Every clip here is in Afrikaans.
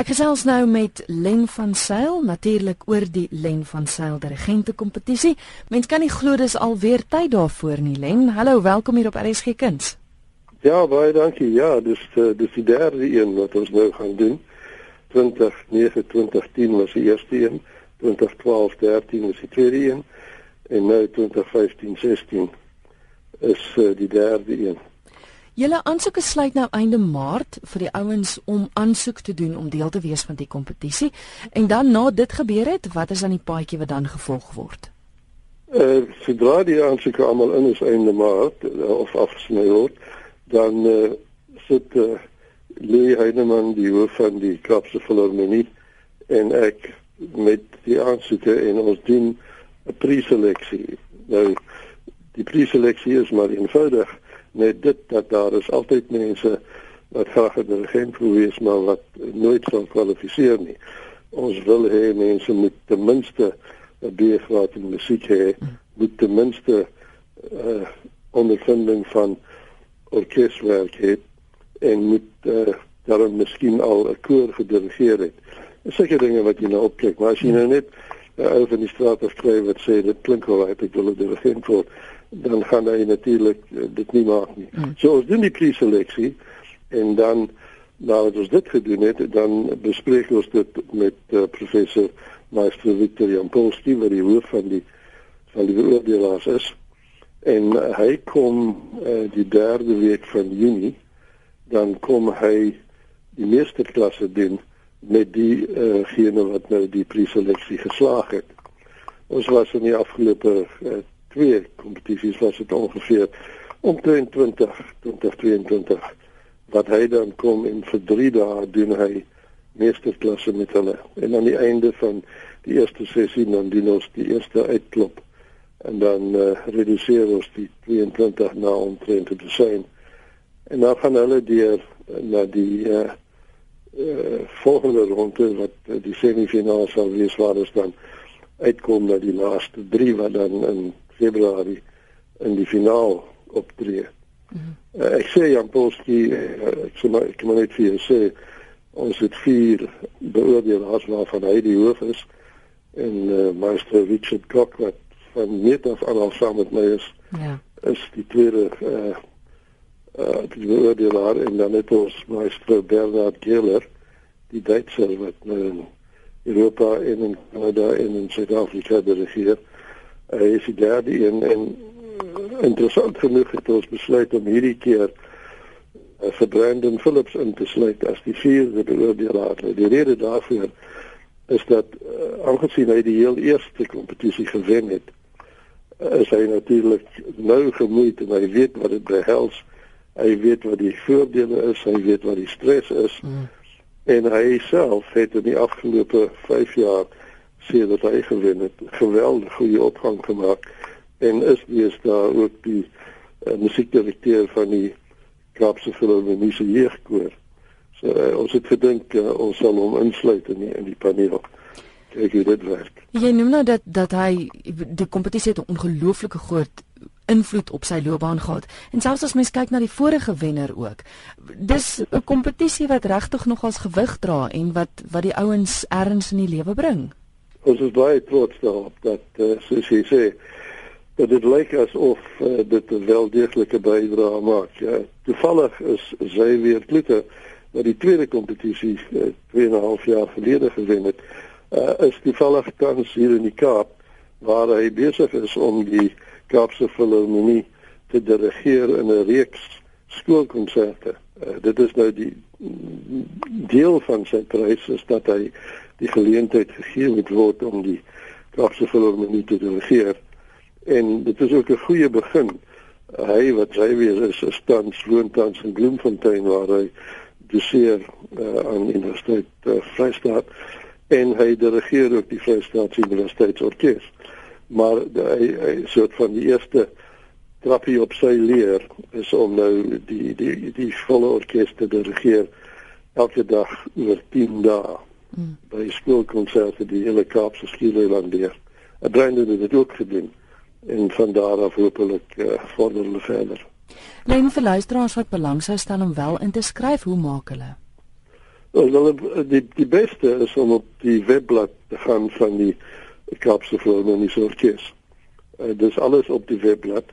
Ek gesels nou met Len van Sail natuurlik oor die Len van Sail dirigente kompetisie. Mens kan nie glo dis alweer tyd daarvoor nie, Len. Hallo, welkom hier op RSG Kuns. Ja, baie dankie. Ja, dis uh, dis die derde een wat ons nou gaan doen. 2019 2010 was die eerste een, 2012 13 was die tweede een en nou 2015 16 is uh, die derde een. Julle aansoeke sluit nou einde Maart vir die ouens om aansoek te doen om deel te wees van die kompetisie. En dan na dit gebeur het, wat is dan die paadjie wat dan gevolg word? Eh, uh, sodra die aansoeke almal in is einde Maart uh, of afgesny word, dan uh, sit uh, Louis Heineman die hoof van die Kaapse Filharmonie en ek met die aansoeke en ons doen 'n preseleksie. Nou die preseleksie is maar eenvoudig net dit dat daar is altyd mense wat graag 'n dirigent wil wees maar wat nooit sal kwalifiseer nie. Ons wil hê mense moet ten minste 'n B-graad in musiek hê, moet ten minste 'n uh, ondervinding van orkeswerk hê en moet uh, daarom miskien al 'n koor gedirigeer het. Seker dinge wat jy nou opkyk, maar as jy nou net 'n uh, ou van die straat af kry wat sê dit klink wel uit ek wil 'n dirigent word dan gaan hy natuurlik uh, dit nie maak nie. Mm. So ons doen die preseleksie en dan nadat ons dit gedoen het, dan bespreek ons dit met uh, professor Meester Victor Jampolski wat die hoof van die van die beoordelaars is. En uh, hy kom uh, die derde week van Junie dan kom hy die meesterklasse doen met die uh, gene wat nou die preseleksie geslaag het. Ons was in die afgelope uh, twee kompetisies was dit ongeveer omtrent 20 2022 wat hy dan kom en vir 3 dae doen hy meesterklasse met hulle. En aan die einde van die eerste sessie dan doen ons die eerste uitklop en dan uh, reduseer ons die 22 na omtrent te sein en dan gaan hulle deur na die uh, uh, volgende ronde wat die semifinaal sal wees waar ons dan uitkom na die laaste 3 wat dan in Februarie in die finaal optree. Mm -hmm. uh, ek sê Jan Polski, uh, ek sê maar ek kan net vir jou sê ons het vier beoordelaars waarvan hy die hoof is en uh, meester Richard Cock wat van net af al saam met my is. Ja. Is die tweede uh uh die beoordelaar en dan het ons meester Bernard Geller die Duitser wat nou in Europa en in Canada en in Suid-Afrika regeer. Hy is die derde een en interessant genoeg het ons besluit om hierdie keer uh, vir Brandon Phillips in te sluit as die vierde beoordelaar. Die rede daarvoor is dat uh, aangesien hy die heel eerste kompetisie gewen het, uh, is hy natuurlik nou gemoeid en hy weet wat dit behels. Hy weet wat die voordele is, hy weet wat die stres is. Mm. En hy self het in die afgelope 5 jaar sê dat hy gewen het, geweldig goeie opgang gemaak en is weer daar ook die uh, musiekdirekteur van die Kaapse Filharmonie se jeugkoor. So uh, ons het gedink uh, ons sal hom insluit in die, in die paneel. Kyk hoe dit werk. Jy noem nou dat dat hy die kompetisie het 'n ongelooflike groot invloed op sy loopbaan gehad. En selfs as mens kyk na die vorige wenner ook. Dis 'n kompetisie wat regtig nogals gewig dra en wat wat die ouens erns in die lewe bring ons is baie trots daarop dat uh, soos jy sê dat dit lyk asof uh, dit 'n wel deeglike bydrae maak. Ja, toevallig is sy weer Kloete wat die tweede kompetisie uh, eh, 2 en 'n half jaar gelede gewen het. Uh, is toevallig tans hier in die Kaap waar hy besig is om die Kaapse Filharmonie te dirigeer in 'n reeks skoolkonserte. Uh, dit is nou die deel van sy prys is dat hy die geleentheid gegee moet word om die Kaapse Filharmonie te dirigeer. En dit is ook 'n goeie begin. Hy wat sy weer is, is tans woontans in Bloemfontein waar hy doseer uh, aan Universiteit uh, Vrystaat en hy dirigeer ook die Vrystaat Universiteitsorkes. Maar hy hy soort van die eerste trappie op sy leer is om nou die die die volle orkes te dirigeer elke dag oor 10 dae mm. by skoolkonserte die hele Kaapse skiereiland deur. Brandon het dit ook gedoen en van daar af hopelik uh, vorder hulle verder. Lyn vir luisteraars wat belangstel om wel in te skryf, hoe maak hulle? Wel die die beste is om op die webblad te gaan van die Kaapse Filharmoniese Orkees. Uh, dis alles op die webblad.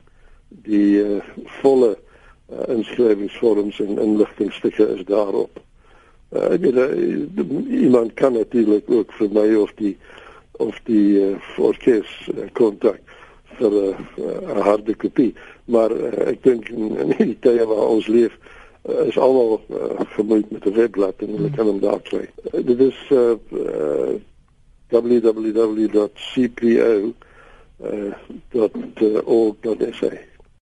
Die uh, volle uh, inskrywingsvorms en inligtingstukke is daarop. Uh, ek weet uh, iemand kan natuurlik ook vir my of die of die uh, orkes kontak uh, vir 'n uh, harde kopie, maar uh, ek dink in, die tye waar ons leef uh, is almal uh, vermoeid met 'n webblad en hulle kan hom daar kry. Uh, dit is uh, uh, www.cpo.org.za